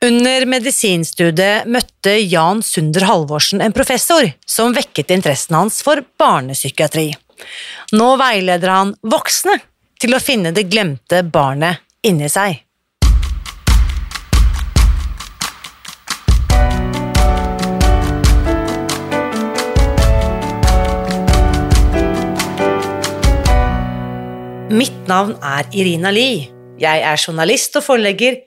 Under medisinstudiet møtte Jan Sunder Halvorsen en professor som vekket interessen hans for barnepsykiatri. Nå veileder han voksne til å finne det glemte barnet inni seg. Mitt navn er Irina Lie. Jeg er journalist og forlegger,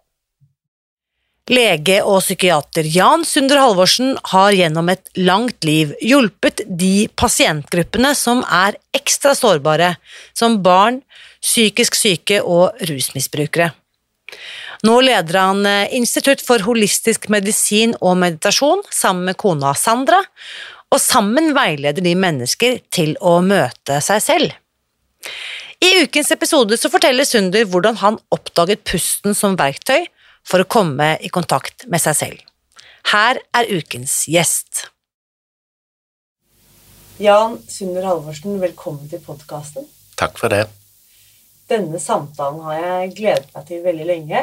Lege og psykiater Jan Sunder Halvorsen har gjennom et langt liv hjulpet de pasientgruppene som er ekstra sårbare, som barn, psykisk syke og rusmisbrukere. Nå leder han Institutt for holistisk medisin og meditasjon sammen med kona Sandra, og sammen veileder de mennesker til å møte seg selv. I ukens episode så forteller Sunder hvordan han oppdaget pusten som verktøy for å komme i kontakt med seg selv. Her er ukens gjest. Jan Sunder Halvorsen, velkommen til podkasten. Takk for det. Denne samtalen har jeg gledet meg til veldig lenge.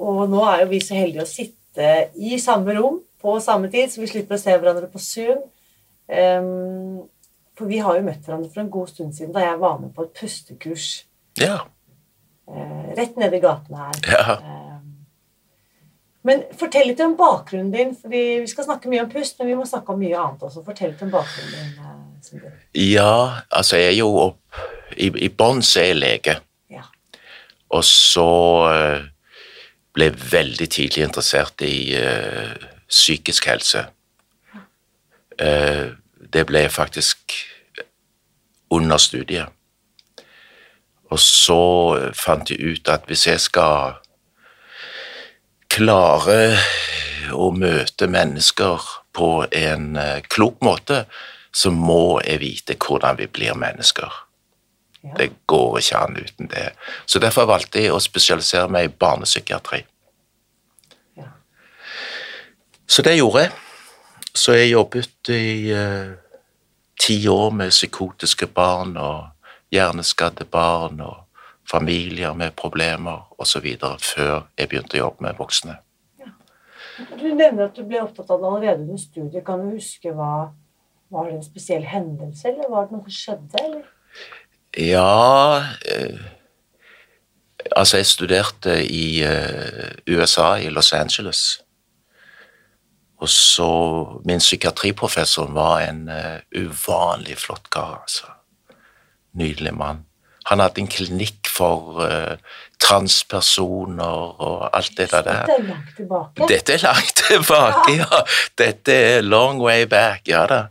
Og nå er jo vi så heldige å sitte i samme rom på samme tid, så vi slipper å se hverandre på Zoom. Um, for vi har jo møtt hverandre for en god stund siden da jeg var med på et pustekurs. Ja. Uh, rett nede i gaten her. ja. Um, men fortell litt om bakgrunnen din. fordi Vi skal snakke mye om pust, men vi må snakke om mye annet også. Fortell litt om bakgrunnen din. Uh, ja, altså jeg er jo opp I, i bånn så er jeg lege. Ja. Og så uh, ble jeg veldig tidlig interessert i uh, psykisk helse. det ble jeg faktisk under studiet. Og så fant jeg ut at hvis jeg skal klare å møte mennesker på en klok måte, så må jeg vite hvordan vi blir mennesker. Ja. Det går ikke an uten det. Så derfor valgte jeg å spesialisere meg i barnepsykiatri. Ja. Så det gjorde jeg. Så jeg jobbet i uh, ti år med psykotiske barn og hjerneskadde barn og familier med problemer osv. før jeg begynte å jobbe med voksne. Ja. Du nevner at du ble opptatt av det allerede under studiet. Kan du huske hva Var det en spesiell hendelse, eller var det noe som skjedde? eller? Ja eh, Altså, jeg studerte i eh, USA, i Los Angeles. Og så Min psykiatriprofessor var en uh, uvanlig flott kar, altså. Nydelig mann. Han hadde en klinikk for uh, transpersoner og alt det der. Dette er langt tilbake. Dette er langt tilbake, ja. Dette er long way back, ja da.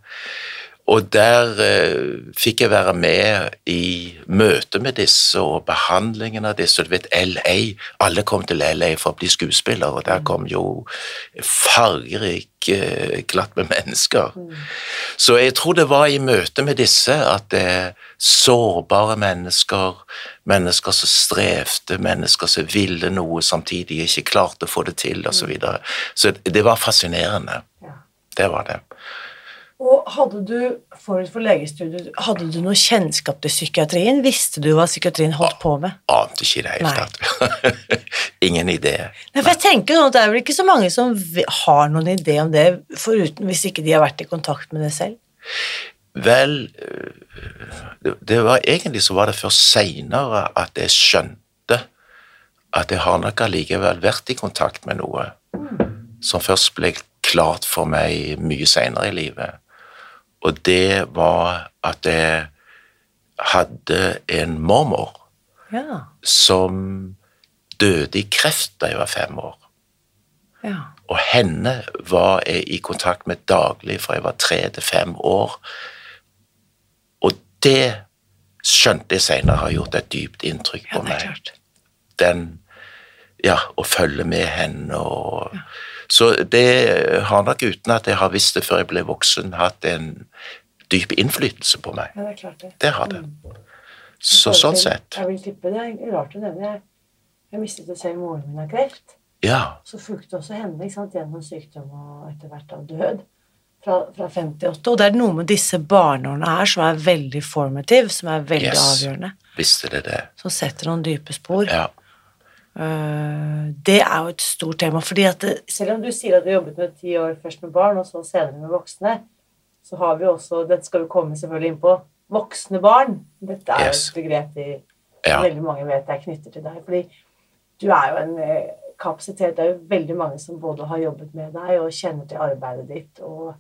Og der uh, fikk jeg være med i møte med disse og behandlingen av disse. Du vet, LA, alle kom til LA for å bli skuespiller, og der kom jo fargerik uh, glatt med mennesker. Mm. Så jeg tror det var i møte med disse at det er sårbare mennesker, mennesker som strevde, mennesker som ville noe samtidig ikke klarte å få det til, osv. Så, videre. så det var fascinerende. Ja. Det var det. Og hadde du forut for legestudiet, hadde du noe kjennskap til psykiatrien? Visste du hva psykiatrien holdt på med? Ante ikke i det hele tatt. Ingen idé. Nei, for jeg tenker nå at Det er vel ikke så mange som har noen idé om det, foruten hvis ikke de har vært i kontakt med det selv? Vel, øh, det, var egentlig så var det først seinere at jeg skjønte at jeg har nok allikevel vært i kontakt med noe som først ble klart for meg mye seinere i livet. Og det var at jeg hadde en mormor Ja. som døde i kreft da jeg var fem år. Ja. Og henne var jeg i kontakt med daglig fra jeg var tre til fem år. Og det skjønte jeg senere har gjort et dypt inntrykk ja på meg. Den Ja, å følge med henne og Så det har nok, uten at jeg har visst det før jeg ble voksen, hatt en dyp innflytelse på meg. Ja, det er klart det. Det har det. Mm. Så sånn sett. Jeg vil tippe det. Det er rart å nevne. Jeg, jeg mistet jo selv moren min av kreft. Ja. Så fulgte også henne sant, gjennom sykdom og etter hvert av død. Fra, fra 58. Og det er noe med disse barneårene her som er veldig formative, som er veldig Yes. avgjørende. Visste det det. Som setter noen dype spor. Ja. Eh, det er jo et stort tema. fordi at det, Selv om du sier at du jobbet med ti år først med barn, og så senere med voksne, så har vi også Dette skal vi komme selvfølgelig inn på. Voksne barn. Dette er Yes. et begrep vi Ja. veldig mange vet er knyttet til deg. Fordi du er jo en eh, kapasitet. Det er jo veldig mange som både har jobbet med deg og kjenner til arbeidet ditt. Og,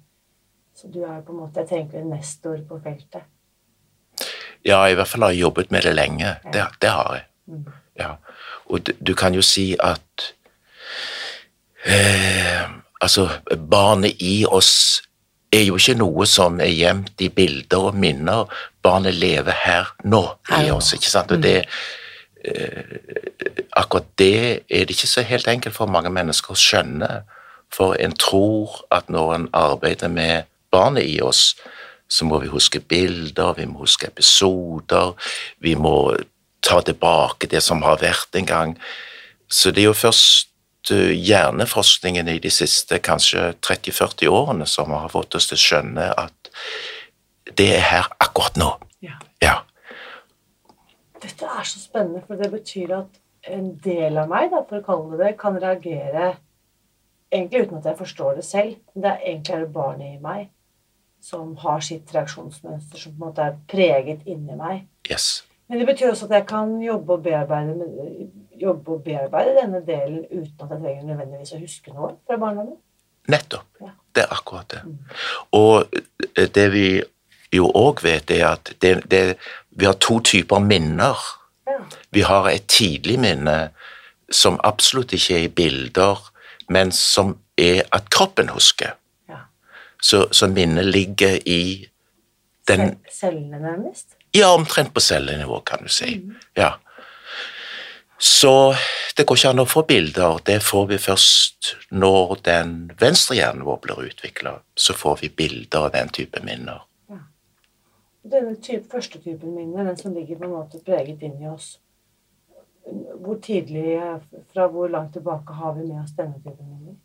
så du er på en måte, jeg tenker, en nestor på feltet. ja, i hvert fall har jeg jobbet med det lenge. Det, det har jeg. Mm. Ja. Og du, kan jo si at eh, Altså, barnet i oss er jo ikke noe som er gjemt i bilder og minner. Barnet lever her nå i oss, ikke sant? Og det eh, Akkurat det er det ikke så helt enkelt for mange mennesker å skjønne. For en tror at når en arbeider med barnet i oss, så må vi huske bilder, vi må huske episoder, vi må ta tilbake det som har vært en gang. Så det er jo først eh, hjerneforskningen i de siste kanskje 30-40 årene som har fått oss til å skjønne at det er her akkurat nå. Ja. Ja. Dette er så spennende, for det betyr at en del av meg, da, for å kalle det det, kan reagere egentlig uten at jeg forstår det selv. Men det er egentlig er det barnet i meg som har sitt reaksjonsmønster som på en måte er preget inni meg. Yes. Men det betyr også at jeg kan jobbe og bearbeide, jobbe og bearbeide denne delen uten at jeg trenger nødvendigvis å huske noe fra barndommen. Nettopp. Ja. Det er akkurat det. Og eh, det vi jo òg vet, er at det, det, vi har to typer minner. Ja. Vi har et tidlig minne som absolutt ikke er i bilder, men som er at kroppen husker. ja. Så, så minnet ligger i den Cell- Cellene, nærmest. Ja, omtrent på cellenivå, kan du si. Ja. Så det går ikke an å få bilder. Det får vi først når den venstre hjernen vår blir utvikla. Så får vi bilder av den type minner. Denne type, første typen minner, den som ligger på en måte preget inn i oss, hvor tidlig, fra hvor langt tilbake har vi med oss denne typen minner?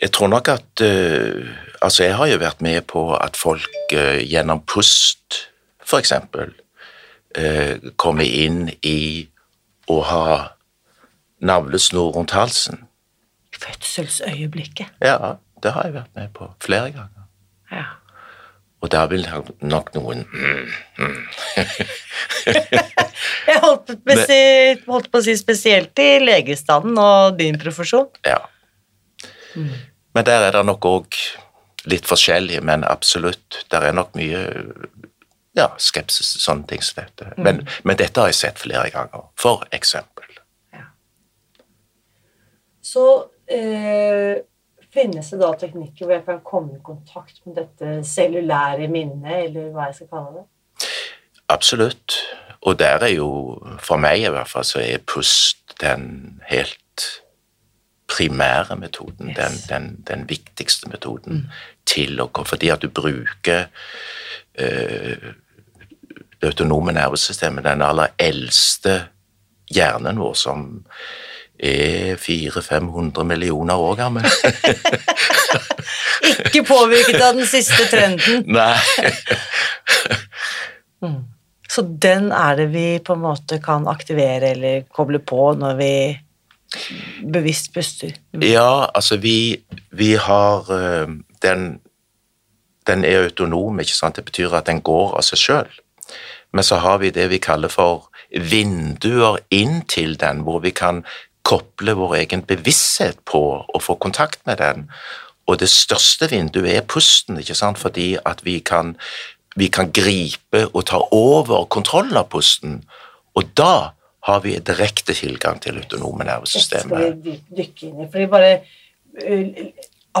Jeg tror nok at eh, Altså, jeg har jo vært med på at folk eh, gjennom pust, eksempel, eh, komme inn i å ha navlesnor rundt halsen. Fødselsøyeblikket. Ja, det har jeg vært med på flere ganger. Ja. Og der vil nok noen mm, Jeg holdt på, si- holdt på å si spesielt i legestanden og din profesjon. Ja. Men der er det nok òg litt forskjellig, men absolutt. Der er nok mye ja, skepsis til sånne ting som dette. Men, men dette har jeg sett flere ganger, for eksempel. Så eh, finnes det da teknikker hvor jeg kan komme i kontakt med dette cellulære minnet, eller hva jeg skal kalle det? Absolutt. Og der er jo, for meg i hvert fall, så er pust den helt primære metoden. Yes. Den, den, den viktigste metoden til å komme Fordi at du bruker eh, det autonome nervesystemet, den aller eldste hjernen vår, som er 400-500 millioner år gammel. Ikke påvirket av den siste trenden. Nei. Så den er det vi på en måte kan aktivere eller koble på når vi bevisst puster. Ja, altså vi, vi har eh, den, den er autonom, ikke sant? Det betyr at den går av seg sjøl. Men så har vi det vi kaller for vinduer inn til den, hvor vi kan koble vår egen bevissthet på og få kontakt med den. Og det største vinduet er pusten, ikke sant? fordi at vi kan, vi kan gripe og ta over kontrollen av pusten. Og da har vi direkte tilgang til autonome nervesystemet. Det skal vi dykke inn i. Fordi bare, uh,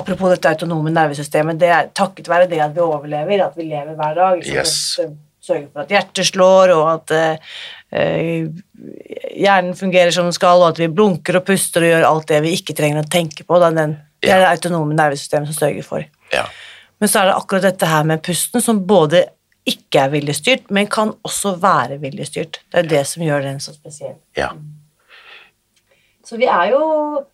apropos dette autonome nervesystemet, det er takket være det at vi overlever, at vi lever hver dag. Yes. Sørger for at hjertet slår, og at uh, hjernen fungerer som den skal, og at vi blunker og puster og gjør alt det vi ikke trenger å tenke på. Da, den, det er det autonome nervesystemet som sørger for. Ja. Men så er det akkurat dette her med pusten som både ikke er viljestyrt, men kan også være viljestyrt. Det er det som gjør den så spesiell. ja. Så vi er jo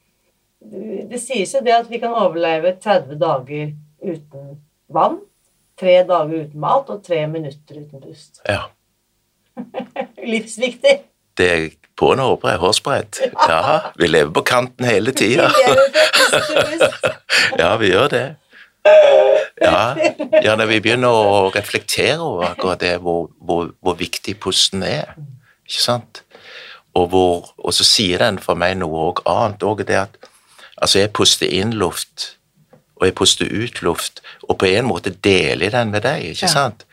Det sies jo det at vi kan overleve 30 dager uten vann, tre dager uten mat og tre minutter uten pust. ja. Livsviktig. Det er på en hårbre- hårsbredd. Ja, vi lever på kanten hele tida. Ja, vi gjør det. Ja, ja, når vi begynner å reflektere over akkurat det, hvor, hvor, hvor viktig pusten er, ikke sant? Og, hvor, og så sier den for meg noe og annet, òg, det at altså jeg puster inn luft, og jeg puster ut luft, og på en måte deler jeg den med deg, ikke sant?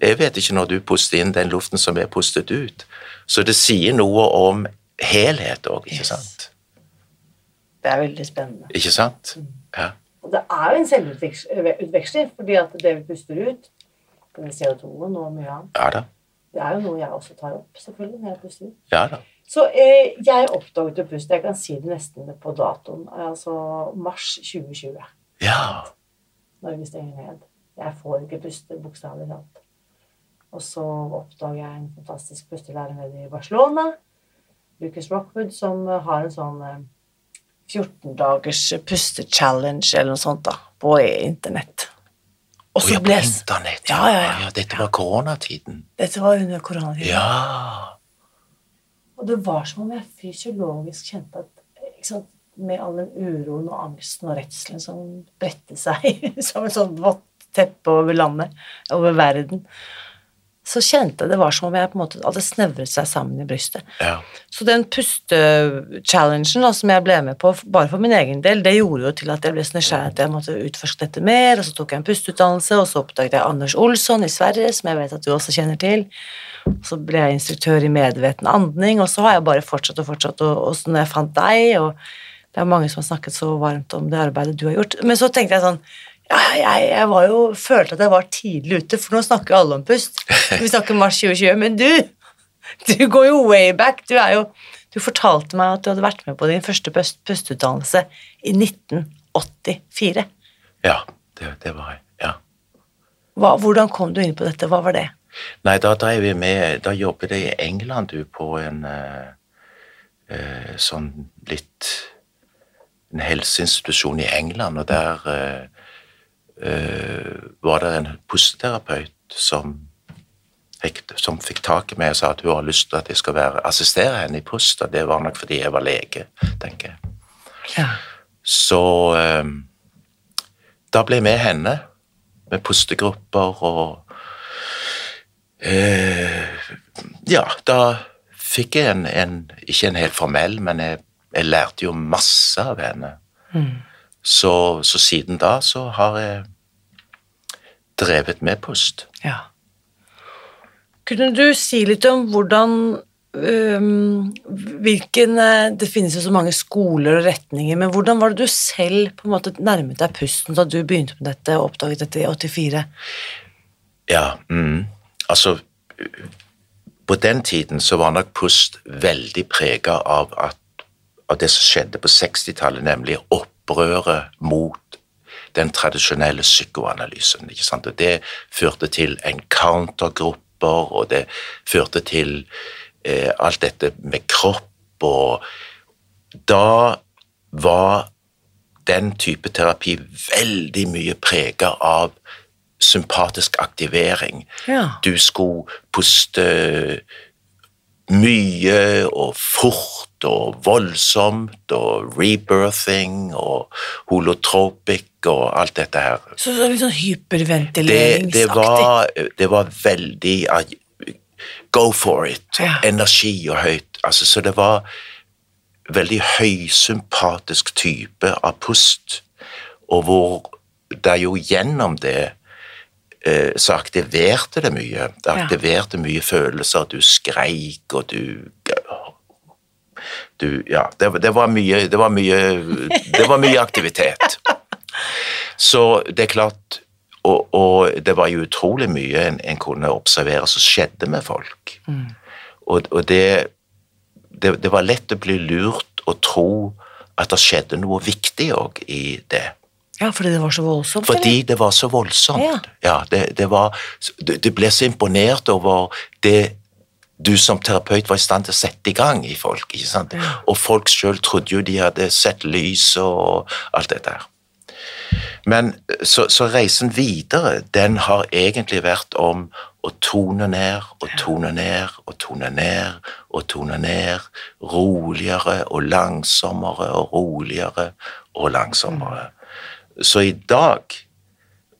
Jeg vet ikke når du puster inn den luften som er pustet ut, så det sier noe om helhet òg, ikke Yes. sant? Det er veldig spennende. Ikke sant? Ja. Og det er jo en selvutveksling, fordi at det vi puster ut, både CO2-en og mye annet, ja da. det er jo noe jeg også tar opp, selvfølgelig, når jeg puster ut. Ja da. Så eh, jeg oppdaget å puste, jeg kan si det nesten på datoen, altså mars 2020. Ja. Norge stenger ned. Jeg får ikke puste, bokstavelig talt. Og så oppdager jeg en fantastisk pustelærer nede i Barcelona, Lucas Rockwood, som har en sånn eh, 14 dagers puste-challenge eller noe sånt da, på internett. Og så ja, ble internett. Ja, ja, ja. Dette var koronatiden. Dette var under koronatiden. Ja. Og det var som om jeg fysiologisk kjente at sant, med all den uroen og angsten og redselen som bredte seg som et sånt vått teppe over landet, over verden, så kjente jeg det var som om jeg på en måte hadde snevret seg sammen i brystet. ja. Så den puste-challengen som jeg ble med på, bare for min egen del, det gjorde jo til at jeg ble så nysgjerrig at jeg måtte utforske dette mer, og så tok jeg en pusteutdannelse, og så oppdaget jeg Anders Olsson i Sverige, som jeg vet at du også kjenner til. Og så ble jeg instruktør i medveten andning, og så har jeg bare fortsatt og fortsatt, og, og så når jeg fant deg, og det er mange som har snakket så varmt om det arbeidet du har gjort, men så tenkte jeg sånn, jeg, jeg var jo, følte at jeg var tidlig ute, for nå snakker alle om pust. Vi snakker mars 2020, men du, du går jo way back. Du jo Du fortalte meg at du hadde vært med på din første pust- pusteutdannelse i 1984. Ja, det, det var jeg. Ja. Hva, hvordan kom du inn på dette? Hva var det? Nei, da drev vi med Da jobbet jeg i England, du, på en eh, eh, sånn litt En helseinstitusjon i England, og der eh, var det en pusteterapeut som som fikk tak i meg og sa at hun har lyst til at jeg skal være, assistere henne i pust, og det var nok fordi jeg var lege, tenker jeg. Ja. Så eh, da ble jeg med henne, med pustegrupper og eh, Ja, da fikk jeg en, en Ikke en helt formell, men jeg, jeg lærte jo masse av henne. Så, så siden da så har jeg drevet med pust. ja. Kunne du si litt om hvordan Um, hvilken, eh, Det finnes jo så mange skoler og retninger, men hvordan var det du selv på en måte nærmet deg pusten da du begynte med dette og oppdaget dette i 84? Ja, mm. altså På den tiden så var nok pust veldig prega av, at- av det som skjedde på 60-tallet, nemlig opprøret mot den tradisjonelle psykoanalysen. ikke sant? Og Det førte til encountergrupper, og det førte til eh, alt dette med kropp, og da var den type terapi veldig mye prega av sympatisk aktivering. Ja. Du skulle puste mye og fort og voldsomt og rebirthing og holotropic og alt dette her. Så det var litt sånn hyperventileringsaktig. det, var, det var veldig Go for it. Ja. Energi og høyt. Altså, så det var veldig høysympatisk type av pust. og hvor det jo gjennom det så aktiverte det mye. Det Ja. aktiverte mye følelser. Du skreik, og du du, ja, det, det, var mye, det, var mye, det var mye aktivitet. Så det er klart Og, og det var jo utrolig mye en, en kunne observere som skjedde med folk. Og, og det, det, det var lett å bli lurt og tro at det skjedde noe viktig òg i det. Ja, fordi det var så voldsomt, Fordi eller? det var så voldsomt. Ja. Ja, det, det var, du, ble så imponert over det du som terapeut var i stand til å sette i gang i folk. ikke sant? Og folk sjøl trodde jo de hadde sett lys og alt dette her. Men så, så reisen videre, den har egentlig vært om å tone ned og tone ned og tone ned og tone ned. Roligere og langsommere og roligere og langsommere. Så i dag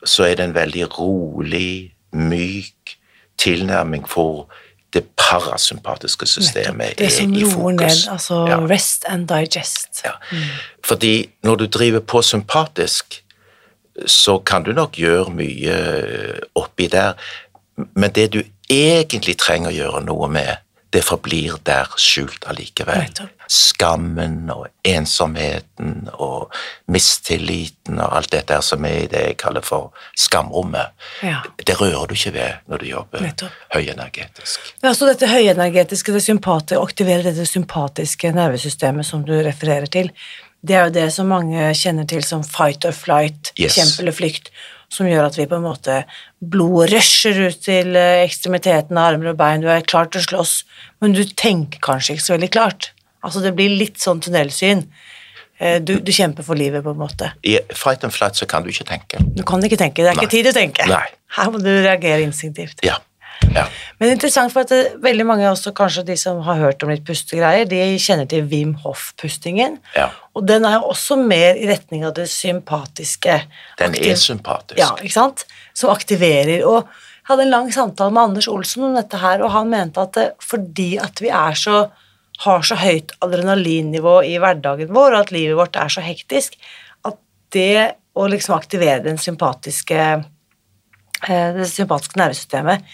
så er det en veldig rolig, myk tilnærming for det parasympatiske systemet Det er som i roer ned, altså Ja. rest and digest. Ja. Fordi når du driver på sympatisk, så kan du nok gjøre mye oppi der, men det du egentlig trenger å gjøre noe med, det forblir der skjult allikevel. Nettopp. Skammen og ensomheten og mistilliten og alt dette som er i det jeg kaller for skamrommet, Ja. det rører du ikke ved når du jobber Nettopp. høyenergetisk. Ja, så dette høyenergetiske, det sympati, å aktivere dette sympatiske nervesystemet som du refererer til, det er jo det som mange kjenner til som fight or flight, Yes. kjempe eller flykt, som gjør at vi på en måte blodet rusher ut til eh, ekstremiteten av armer og bein, du er klar til å slåss, men du tenker kanskje ikke så veldig klart. Altså det blir litt sånn tunnelsyn. Eh, Du, du kjemper for livet, på en måte. I fight and flight så kan du ikke tenke. Du kan ikke tenke, det er Nei. ikke tid til å tenke. Nei. Her må du reagere instinktivt. Ja. ja. Men interessant for at det, veldig mange også, kanskje de som har hørt om litt pustegreier, de kjenner til Wim Hof-pustingen. Ja. Og den er jo også mer i retning av det sympatiske. Den Aktiv- er sympatisk. Ja, ikke sant? Som aktiverer. Og jeg hadde en lang samtale med Anders Olsen om dette her, og han mente at det, fordi at vi er så, har så høyt adrenalinnivå i hverdagen vår, og at livet vårt er så hektisk, at det å liksom aktivere den sympatiske eh, det sympatiske nervesystemet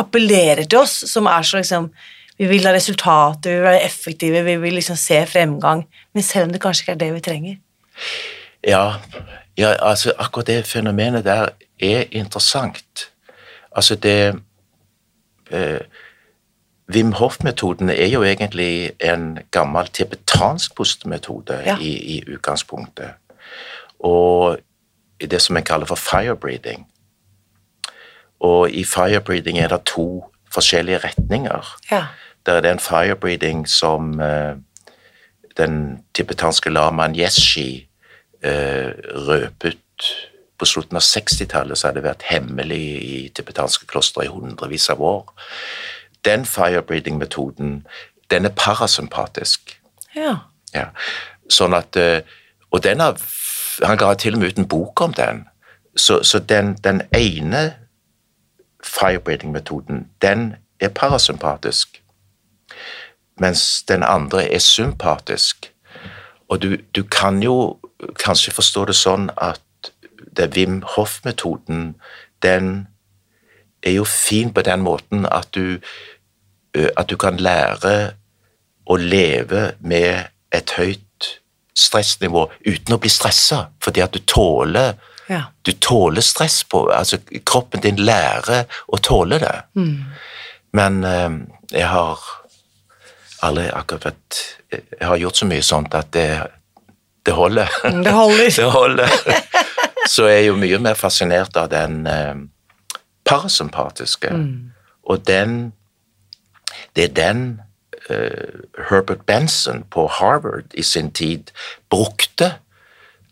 appellerer til oss, som er så liksom Vi vil ha resultater, vi vil være effektive, vi vil liksom se fremgang, men selv om det kanskje ikke er det vi trenger. Ja, ja altså akkurat det fenomenet der er interessant. Altså det eh, Wim Hof-metoden er jo egentlig en gammel tibetansk pustemetode Ja. i, i utgangspunktet. Og i det som en kaller for fire breathing. Og i fire breathing er det to forskjellige retninger. Ja. Der er det fire breathing som uh, den tibetanske lamaen Yeshi uh, røpet på slutten av 60-tallet, så hadde det vært hemmelig i tibetanske klostre i hundrevis av år. Den fire breathing-metoden, den er parasympatisk. ja. Ja. Sånn at eh, Og den har Han ga til og med ut en bok om den. Så, så den, den ene firebreathing-metoden, den er parasympatisk. Mens den andre er sympatisk. Og du, du kan jo kanskje forstå det sånn at det Wim Hof-metoden, den er jo fin på den måten at du, at du kan lære å leve med et høyt stressnivå uten å bli stressa, fordi at du tåler Ja. du tåler stress på altså Kroppen din lærer å tåle det. Men eh, jeg har aldri akkurat vært Jeg har gjort så mye sånt at det, det holder. Det holder. det holder. Så jeg er jo mye mer fascinert av den parasympatiske. Og den Det er den uh, Herbert Benson på Harvard i sin tid brukte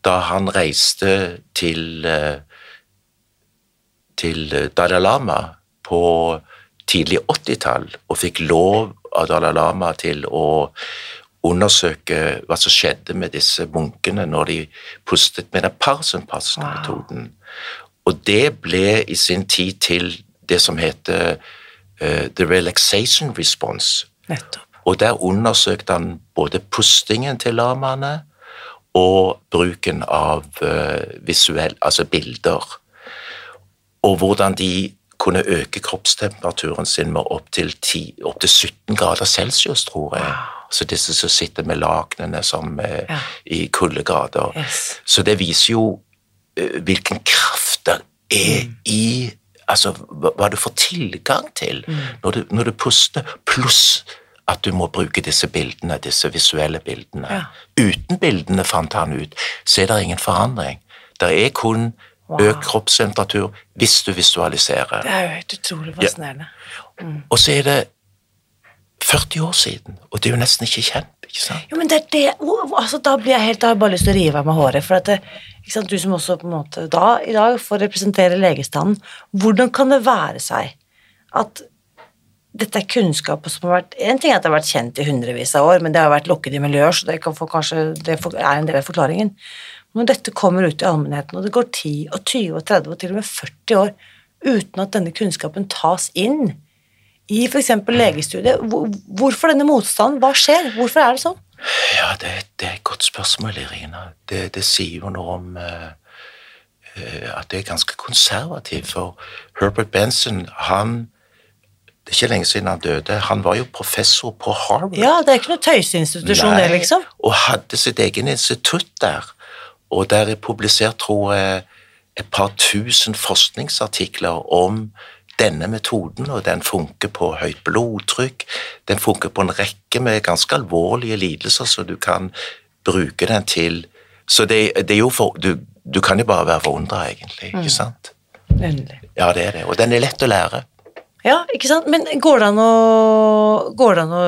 da han reiste til uh, til Dalai Lama på tidlig 80-tall og fikk lov av Dalai Lama til å undersøke hva som skjedde med disse munkene når de pustet med den parasympatiske Wow. metoden. Og det ble i sin tid til det som heter uh, the relaxation response. Nettopp. Og der undersøkte han både pustingen til lamaene og bruken av uh, visuell, altså bilder, og hvordan de kunne øke kroppstemperaturen sin med opptil opp til 17 grader celsius, tror jeg. Så disse som sitter med lakenene som uh, ja. i kuldegrader. Yes. Så det viser jo uh, hvilken kraft er mm. i Altså hva du får tilgang til mm. når, du, når, du, puster, pluss at du må bruke disse bildene, disse visuelle bildene. Ja. Uten bildene, fant han ut, så er det ingen forandring. Det er kun wow. økt kroppstemperatur hvis du visualiserer. Det er jo helt utrolig fascinerende. Ja. Mm. Og så er det 40 år siden, og det er jo nesten ikke kjent. ikke sant? Jo, men det er det, altså, Da blir jeg helt, da har jeg bare lyst til å rive av meg håret. for at det, sant, Du som også på en måte da, i dag får representere legestanden, hvordan kan det være seg at dette er kunnskap som har vært En ting er at det har vært kjent i hundrevis av år, men det har vært lukket i miljøer, så det, kanskje, det er en del av forklaringen. Når dette kommer ut i allmennheten, og det går 10 og 20 og 30 og til og med 40 år uten at denne kunnskapen tas inn i f.eks. legestudiet, hvorfor denne motstanden? Hva skjer? Hvorfor er det sånn? Ja, det, det er et godt spørsmål, Irina. Det, det sier jo noe om uh, at det er ganske konservativt. For Herbert Benson, han det er ikke lenge siden han døde. Han var jo professor på Harvard. Ja, det er ikke noe tøyseinstitusjon, det, liksom. Og hadde sitt egen institutt der. Og der er publisert, tror jeg, et par tusen forskningsartikler om denne metoden, og den funker på høyt blodtrykk. Den funker på en rekke med ganske alvorlige lidelser, så du kan bruke den til Så det, det er jo for du, du, kan jo bare være forundra, egentlig, ikke mm. sant? Endelig. Ja, det er det. Og den er lett å lære. Ja, ikke sant. Men går det an å, går det an å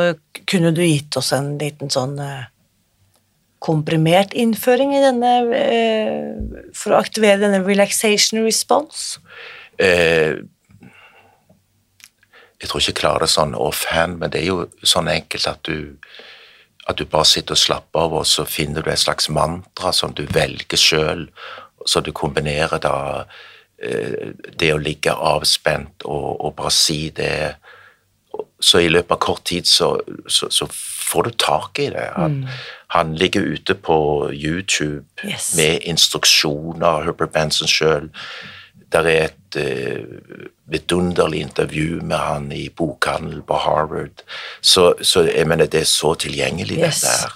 Kunne du gitt oss en liten sånn eh, komprimert innføring i denne eh, For å aktivere denne relaxation response? Eh, jeg tror ikke jeg klarer det sånn offhand, men det er jo sånn enkelt at du at du bare sitter og slapper av, og så finner du et slags mantra som du velger sjøl, så du kombinerer da Eh, det å ligge avspent og, og, bare si det Så i løpet av kort tid så, så, så får du tak i det. Han, mm. han ligger ute på YouTube yes. med instruksjoner, Herbert Benson sjøl. Det er et uh, vidunderlig intervju med han i bokhandel på Harvard. Så, så, jeg mener, det er så tilgjengelig, yes. dette her.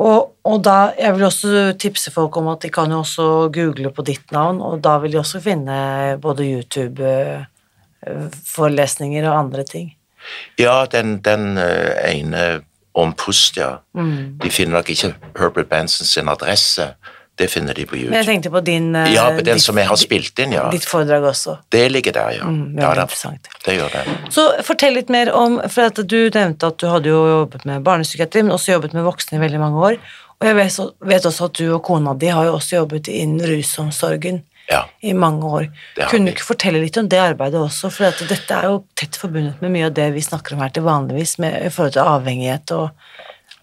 Og, og, da, Jeg vil også tipse folk om at de kan jo også google på ditt navn, og da vil de også finne både YouTube-forelesninger og andre ting. Ja, den, den eh, ene om Pustia. Mm. De finner nok ikke Herbert Benson sin adresse, det finner de på YouTube. Men jeg tenkte på din eh, Ja, på den ditt, som jeg har spilt inn, ja. Ditt foredrag også. Det ligger der, ja. Mm, ja det, interessant. det gjør det. Så fortell litt mer om For at du nevnte at du hadde jo jobbet med barnepsykiatri, men også jobbet med voksne i veldig mange år. Og jeg vet, vet også at du og kona di har jo også jobbet innen rusomsorgen ja. i mange år. Kunne du ikke fortelle litt om det arbeidet også? For dette er jo tett forbundet med mye av det vi snakker om her til vanligvis, med, i forhold til avhengighet og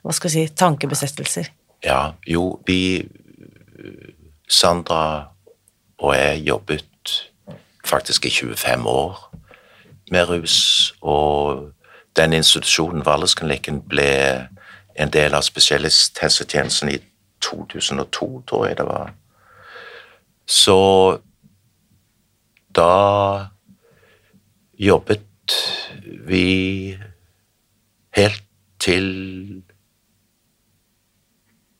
hva skal vi si, tankebesettelser. Ja, jo, vi Sandra og jeg jobbet faktisk i 25 år med rus, og den institusjonen, Valdresklinikken, ble en del av spesialisthelsetjenesten i 2002, tror jeg det var. Så da jobbet vi helt til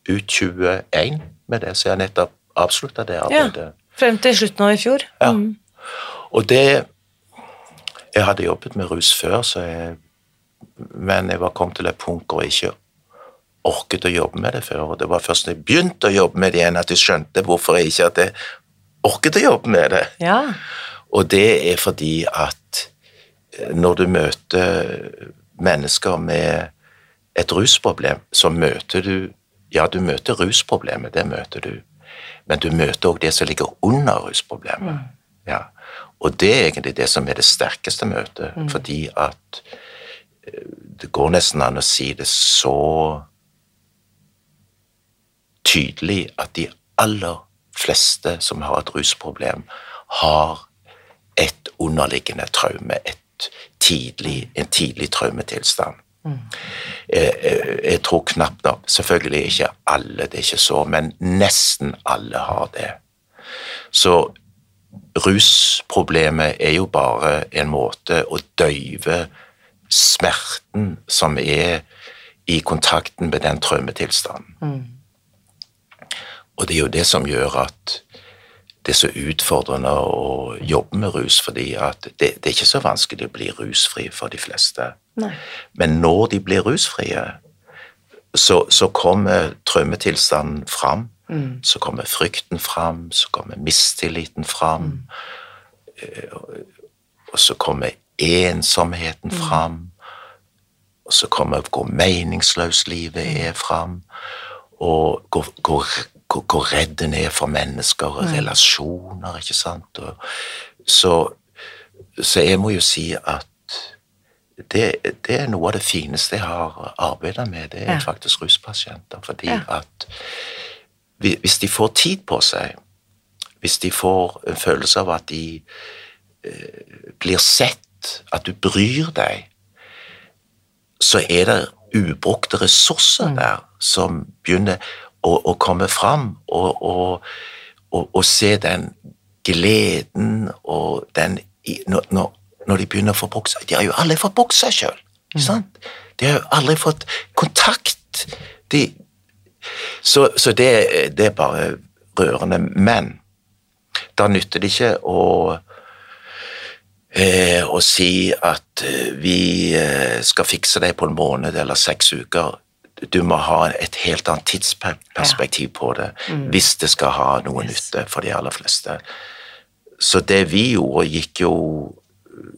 ut 21 med det, som jeg nettopp avslutta det arbeidet. Ja, frem til slutten av i fjor. Ja. Mm. Og det Jeg hadde jobbet med rus før, jeg, men jeg var kommet til et punkt hvor jeg ikke orket å jobbe med det før. og Det var først da jeg begynte å jobbe med det igjen, at jeg skjønte hvorfor jeg ikke hadde orket å jobbe med det. Ja. Og det er fordi at eh, når du møter mennesker med et rusproblem, så møter du Ja, du møter rusproblemet, det møter du men du møter òg det som ligger under rusproblemet. Mm. Ja. Og det er egentlig det som er det sterkeste møtet, mm. fordi at eh, det går nesten an å si det så tydelig at de aller fleste som har et rusproblem, har et underliggende traume, et tidlig, en tidlig traumetilstand. Jeg, jeg, jeg tror knapt nok Selvfølgelig ikke alle, det er ikke så, men nesten alle har det. Så rusproblemet er jo bare en måte å døyve smerten som er i kontakten med den traumetilstanden. Og det er jo det som gjør at det er så utfordrende å jobbe med rus, fordi at det, det er ikke så vanskelig å bli rusfri for de fleste. Nei. Men når de blir rusfrie, så, så kommer traumetilstanden fram. Så kommer frykten fram, så kommer mistilliten fram. Mm. Og så kommer ensomheten fram. Og så kommer hvor meningsløst livet er fram. Og hvor, hvor, hvor, hvor redd en er for mennesker og relasjoner, ikke sant. Og, så, så jeg må jo si at det, det er noe av det fineste jeg har arbeidet med, det er Ja. faktisk ruspasienter. Fordi Ja. at hvis de får tid på seg, hvis de får en følelse av at de eh, blir sett, at du bryr deg, så er det ubrukte ressurser der som begynner å, å komme fram, og, og, og, og se den gleden og den når, når, når de begynner å få bokse. De har jo aldri fått bokse sjøl. Mm. De har jo aldri fått kontakt. De, så, så det, det er bare rørende. Men da nytter det ikke å eh, å si at eh, vi eh, skal fikse det på en måned eller seks uker. Du må ha et helt annet tidsperspektiv på det hvis det skal ha noe nytte for de aller fleste. Så det vi gjorde, gikk jo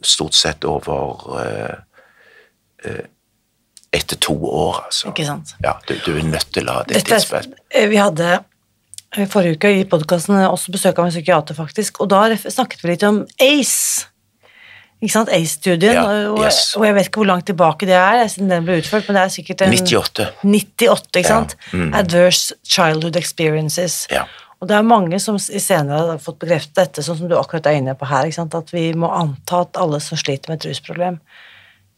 stort sett over eh, eh, etter to år, altså. Ikke sant? Ja, du, du er nødt til å ha det tidsperspektivet. eh, vi hadde eh, forrige uke i podkasten også besøk av en psykiater, faktisk, og da snakket vi litt om ACE. Ikke sant? ACE-studien. Ja, og, yes. og jeg vet ikke hvor langt tilbake det er, siden den ble utført, men det er sikkert en 98. 98, ikke Ja, sant? mm. Adverse Childhood Experiences. Ja. Og det er mange som i senere har fått bekreftet dette, sånn som du akkurat er inne på her, at vi må anta at alle som sliter med et rusproblem,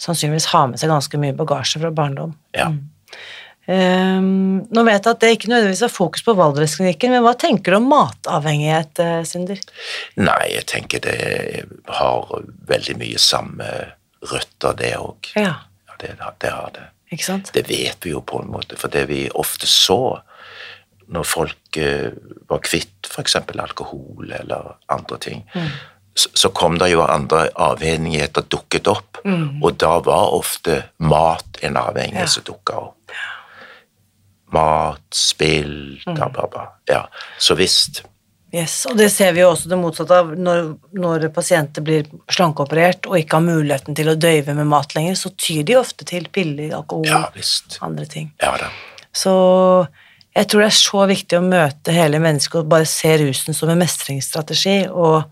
sannsynligvis har med seg ganske mye bagasje fra barndom. Ja. Um, nå vet jeg at det ikke nødvendigvis er fokus på Valdresklinikken, men hva tenker du om matavhengighet, Sinder? Synder? Nei, jeg tenker det har veldig mye samme røtter, det òg. Ja, Ja, det, det har det. ikke sant? Det vet vi jo på en måte, for det vi ofte så når folk eh, var kvitt f.eks. alkohol eller andre ting, så, så kom det jo andre avhengigheter dukket opp, og da var ofte mat en avhengighet Ja. som dukka opp. Mat, spill, da, ba, ba. Ja, så visst. Yes, og det ser vi jo også det motsatte av når, når pasienter blir slankeoperert og ikke har muligheten til å døyve med mat lenger, så tyr de ofte til piller, alkohol, Ja visst. andre ting. Ja. Så jeg tror det er så viktig å møte hele mennesket og bare se rusen som en mestringsstrategi, og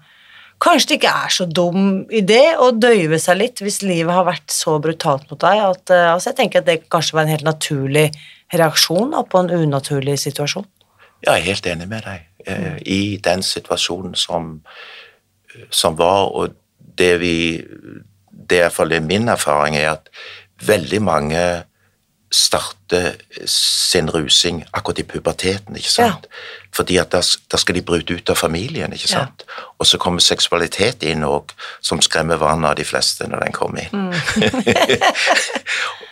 kanskje det ikke er så dum idé å døyve seg litt hvis livet har vært så brutalt mot deg at eh, altså jeg tenker at det kanskje var en helt naturlig reaksjon da, på en unaturlig situasjon. Jeg er helt enig med deg. Eh, I den situasjonen som, som var, og det vi Det er iallfall min erfaring, er at veldig mange starter sin rusing akkurat i puberteten, ikke sant? Fordi at da, skal de bryte ut av familien, ikke Ja. sant? Og så kommer seksualitet inn òg, som skremmer vannet av de fleste når den kommer inn.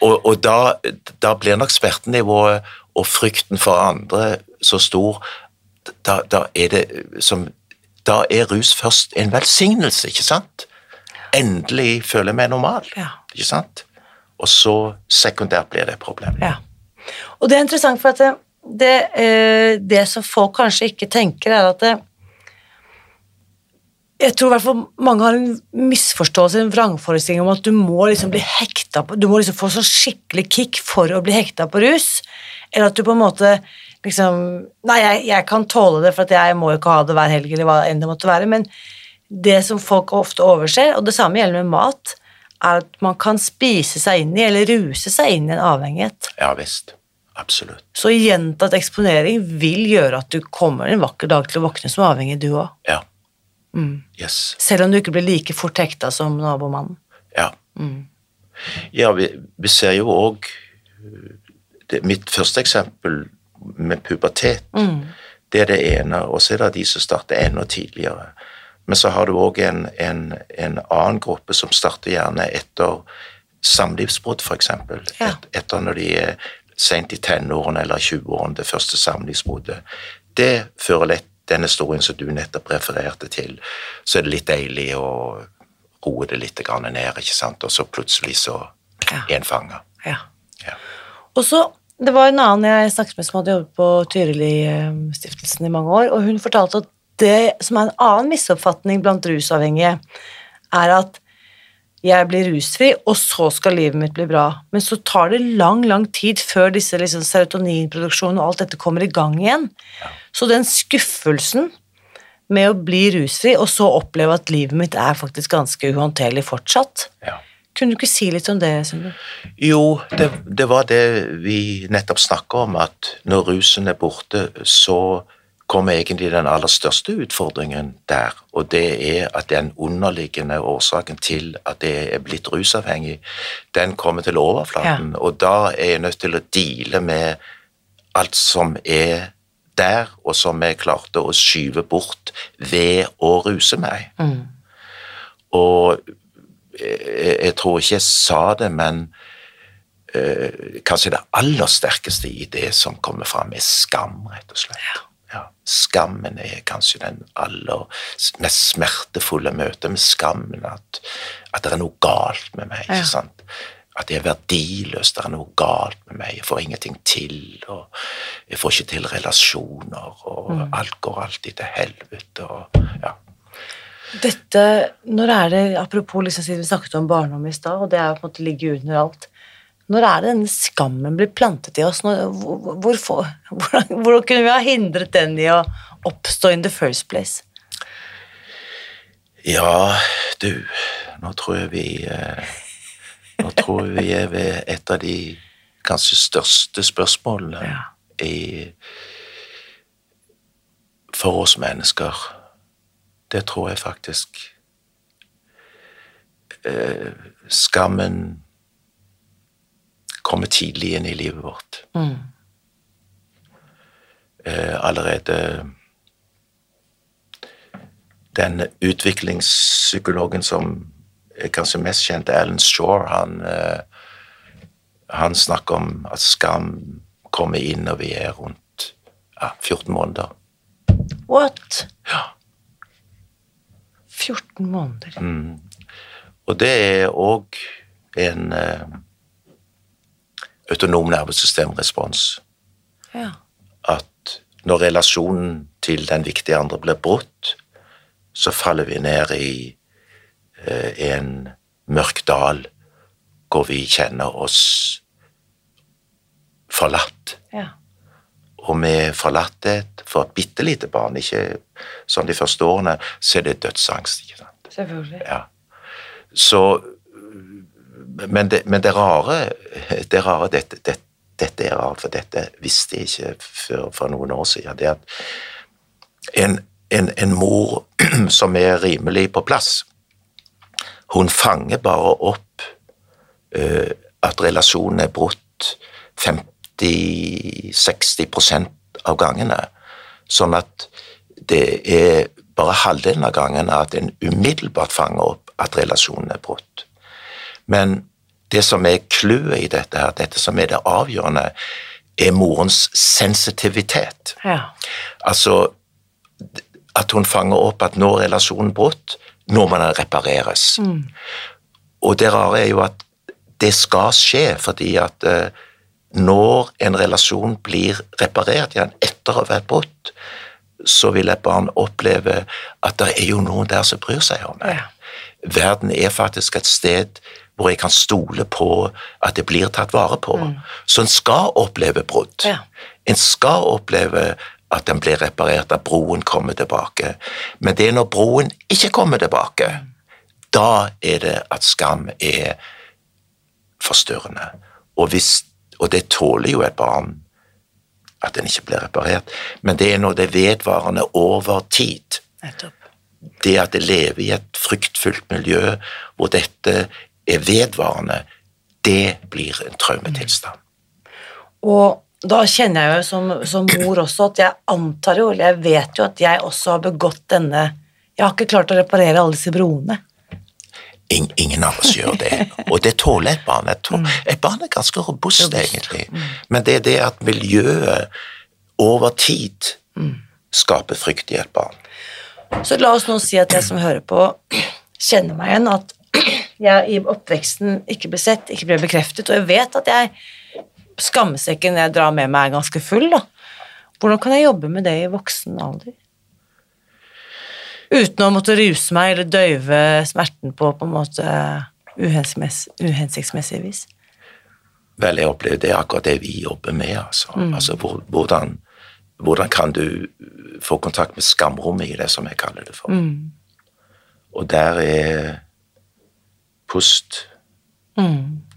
og og da, da blir nok smertenivået og frykten for andre så stor. Da, da er det som Da er rus først en velsignelse, ikke sant? Endelig føler jeg meg normal, Ja. ikke sant? Og så sekundært blir det et problem. Ja. Og det er interessant, for at det, det, eh, det som folk kanskje ikke tenker, er at det, jeg tror i hvert fall mange har en misforståelse, en vrangforestilling om at du må liksom bli hekta på Du må liksom få sånn skikkelig kick for å bli hekta på rus. Eller at du på en måte liksom Nei, jeg, jeg kan tåle det, for at jeg må jo ikke ha det hver helg, eller hva enn det måtte være. Men det som folk ofte overser, og det samme gjelder med mat, er at man kan spise seg inn i, eller ruse seg inn i en avhengighet. Ja visst. Absolutt. Så gjentatt eksponering vil gjøre at du kommer en vakker dag til å våkne som avhengig, du òg. Ja. Yes. Selv om du ikke blir like fort hekta som nabomannen. Ja. Ja, vi, vi ser jo òg Mitt første eksempel med pubertet, det er det ene. Og så er det de som starter enda tidligere. Men så har du òg en, en, en annen gruppe som starter gjerne etter samlivsbrudd, f.eks. Ja. Et, etter når de er sent i tenårene eller 20-årene, det første samlivsbruddet. Det fører lett den historien som du nettopp refererte til. Så er det litt deilig å roe det litt ned, ikke sant, og så plutselig så Ja. en fanga. Ja. Ja. Og så, Det var en annen jeg snakket med som hadde jobbet på Tyrili-stiftelsen i mange år, og hun fortalte at det som er en annen misoppfatning blant rusavhengige, er at jeg blir rusfri, og så skal livet mitt bli bra. Men så tar det lang, lang tid før disse liksom, serotoninproduksjonen og alt dette kommer i gang igjen. Så den skuffelsen med å bli rusfri, og så oppleve at livet mitt er faktisk ganske uhåndterlig fortsatt. Ja. Kunne du ikke si litt om det, Sindre? Jo, det, det var det vi nettopp snakka om, at når rusen er borte, så kommer egentlig den aller største utfordringen der, og det er at den underliggende årsaken til at jeg er blitt rusavhengig, den kommer til overflaten, og da er jeg nødt til å deale med alt som er der, og som jeg klarte å skyve bort ved å ruse meg. Og jeg, jeg tror ikke jeg sa det, men eh, kanskje det aller sterkeste i det som kommer fram, er skam, rett og slett. Ja. Skammen er kanskje den aller mest smertefulle møtet med skammen, at, at det er noe galt med meg. Ja. ikke sant? At jeg er verdiløs, det er noe galt med meg, jeg får ingenting til, og jeg får ikke til relasjoner, og alt går alltid til helvete, og ja. Dette, når er det, apropos liksom vi snakket om barndom i stad, og det er på en måte ligger under alt, når er det denne skammen blir plantet i oss? Når, hvor, hvor, hvordan, hvordan kunne vi ha hindret den i å oppstå in the first place? Ja, du, nå tror jeg vi eh, Nå tror jeg vi er ved et av de kanskje største spørsmålene Ja. i For oss mennesker. Det tror jeg faktisk. Eh, skammen kommer tidlig inn i livet vårt. Eh, allerede den utviklingspsykologen som er kanskje mest kjent, Alan Shore, han, eh, han snakker om at skam kommer inn når vi er rundt ja, 14 måneder. What? Ja. 14 måneder. Og det er òg en eh, autonom nervesystemrespons. Ja. At når relasjonen til den viktige andre blir brutt, så faller vi ned i eh, en mørk dal hvor vi kjenner oss forlatt. ja. Og med forlatthet for et bitte lite barn, ikke sånn de første årene, så er det dødsangst. ikke sant? Selvfølgelig. Ja. Så Men det, men det rare, det rare dette, dette, dette er rart, for dette visste jeg ikke før for noen år siden. Det at en, en, en mor som er rimelig på plass, hun fanger bare opp uh, at relasjonen er brutt 50-60% av gangene. Sånn at det er bare halvdelen av gangene at en umiddelbart fanger opp at relasjonen er brutt. Men det som er clouet i dette, her, dette som er det avgjørende, er morens sensitivitet. Ja. Altså at hun fanger opp at nå er relasjonen brutt, nå må den repareres. Og det rare er jo at det skal skje, fordi at eh, når en relasjon blir reparert igjen etter å ha vært brutt, så vil et barn oppleve at det er jo noen der som bryr seg om meg. Ja. Verden er faktisk et sted hvor jeg kan stole på at det blir tatt vare på. Så en skal oppleve brudd. Ja. En skal oppleve at den blir reparert, at broen kommer tilbake. Men det er når broen ikke kommer tilbake, da er det at skam er forstyrrende. Og, hvis, og det tåler jo et barn at den ikke blir reparert, men det er når det er vedvarende over tid Nettopp. det at det lever i et fryktfullt miljø hvor dette er vedvarende, det blir en traumetilstand. Og da kjenner jeg jo som, som mor også at jeg antar jo, eller jeg vet jo at jeg også har begått denne Jeg har ikke klart å reparere alle disse broene. In, ingen av oss gjør det, og det tåler et barn. Et, tål, et barn er ganske robust, egentlig, men det er det at miljøet over tid skaper frykt i et barn. Så la oss nå si at jeg som hører på, kjenner meg igjen, at jeg i oppveksten ikke ble sett, ikke ble bekreftet, og jeg vet at jeg skammesekken jeg drar med meg, er ganske full. da. Hvordan kan jeg jobbe med det i voksen alder? Uten å måtte ruse meg eller døyve smerten på på en måte uhensiktsmessig, uhensiktsmessig vis. Vel, jeg opplever det er akkurat det vi jobber med. Altså, altså hvordan, hvordan kan du få kontakt med skamrommet i det, som jeg kaller det for. Og der er pust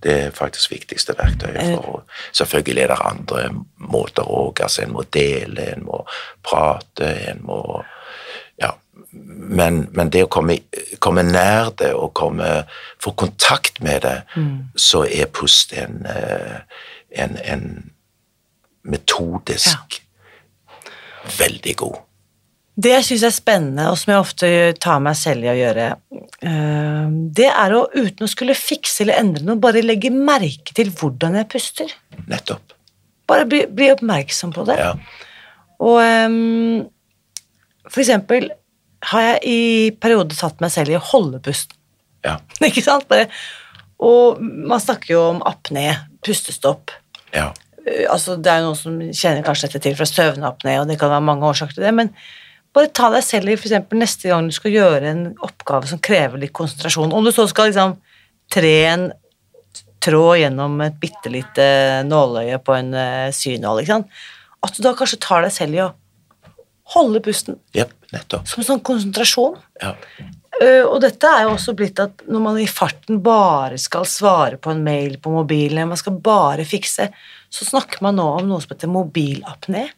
det er faktisk viktigste verktøyet. for Selvfølgelig er det andre måter òg. Altså, en må dele, en må prate, en må Ja. Men, men det å komme, komme nær det og komme, få kontakt med det, så er pust en, eh, en, en metodisk veldig god. Det jeg syns er spennende, og som jeg ofte tar meg selv i å gjøre, eh, det er å uten å skulle fikse eller endre noe, bare legge merke til hvordan jeg puster. Nettopp. Bare bli, bli oppmerksom på det. Ja. Og um, for eksempel har jeg i perioder tatt meg selv i å holde pusten. Ja. Ikke sant? Bare, og man snakker jo om apné, pustestopp. ja. Eh, altså, det er jo noen som kjenner kanskje dette til fra søvnapné, og det kan være mange årsaker til det, men bare ta deg selv i for eksempel neste gang du skal gjøre en oppgave som krever litt konsentrasjon. Om du så skal liksom tre en tråd gjennom et bitte lite nåløye på en uh, synål, ikke sant. At du da kanskje tar deg selv i å holde pusten Yep, nettopp. som sånn konsentrasjon. Ja. Uh, og dette er jo også blitt at når man i farten bare skal svare på en mail på mobilen, man skal bare fikse, så snakker man nå om noe som heter mobilapné.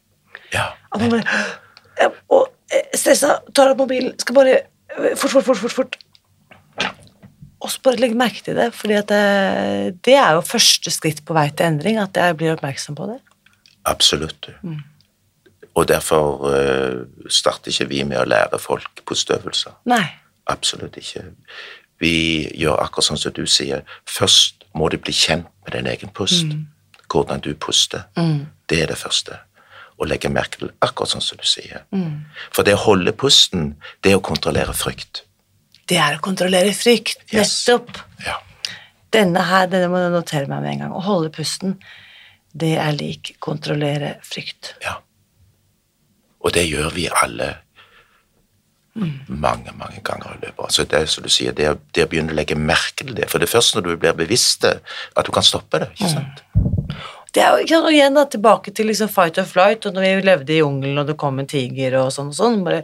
ja. At man bare Og eh, stressa, tar opp mobilen, skal bare eh, Fort, fort, fort, fort. fort. Og så bare legge merke til det, fordi det, det er jo første skritt på vei til endring, at jeg blir oppmerksom på det. Absolutt. Og derfor uh, starter ikke vi med å lære folk postøvelser. Nei. Absolutt ikke. Vi gjør akkurat sånn som du sier. Først må du bli kjent med din egen pust. Hvordan du puster. Det er det første. Og legge merke til akkurat sånn som du sier. For det å holde pusten, det er å kontrollere frykt. Det er å kontrollere frykt. Yes. Nettopp. Ja. Denne her, denne må jeg notere meg med en gang. Å holde pusten, det er lik kontrollere frykt. ja. Og det gjør vi alle mange, mange ganger i løpet. Altså det, som du sier, det, å- det å begynne å legge merke til det. For det er først når du blir bevisst det, at du kan stoppe det. ikke sant? Det er jo og igjen da, tilbake til liksom fight or flight, og når vi levde i jungelen og det kom en tiger og sånn og sånn, bare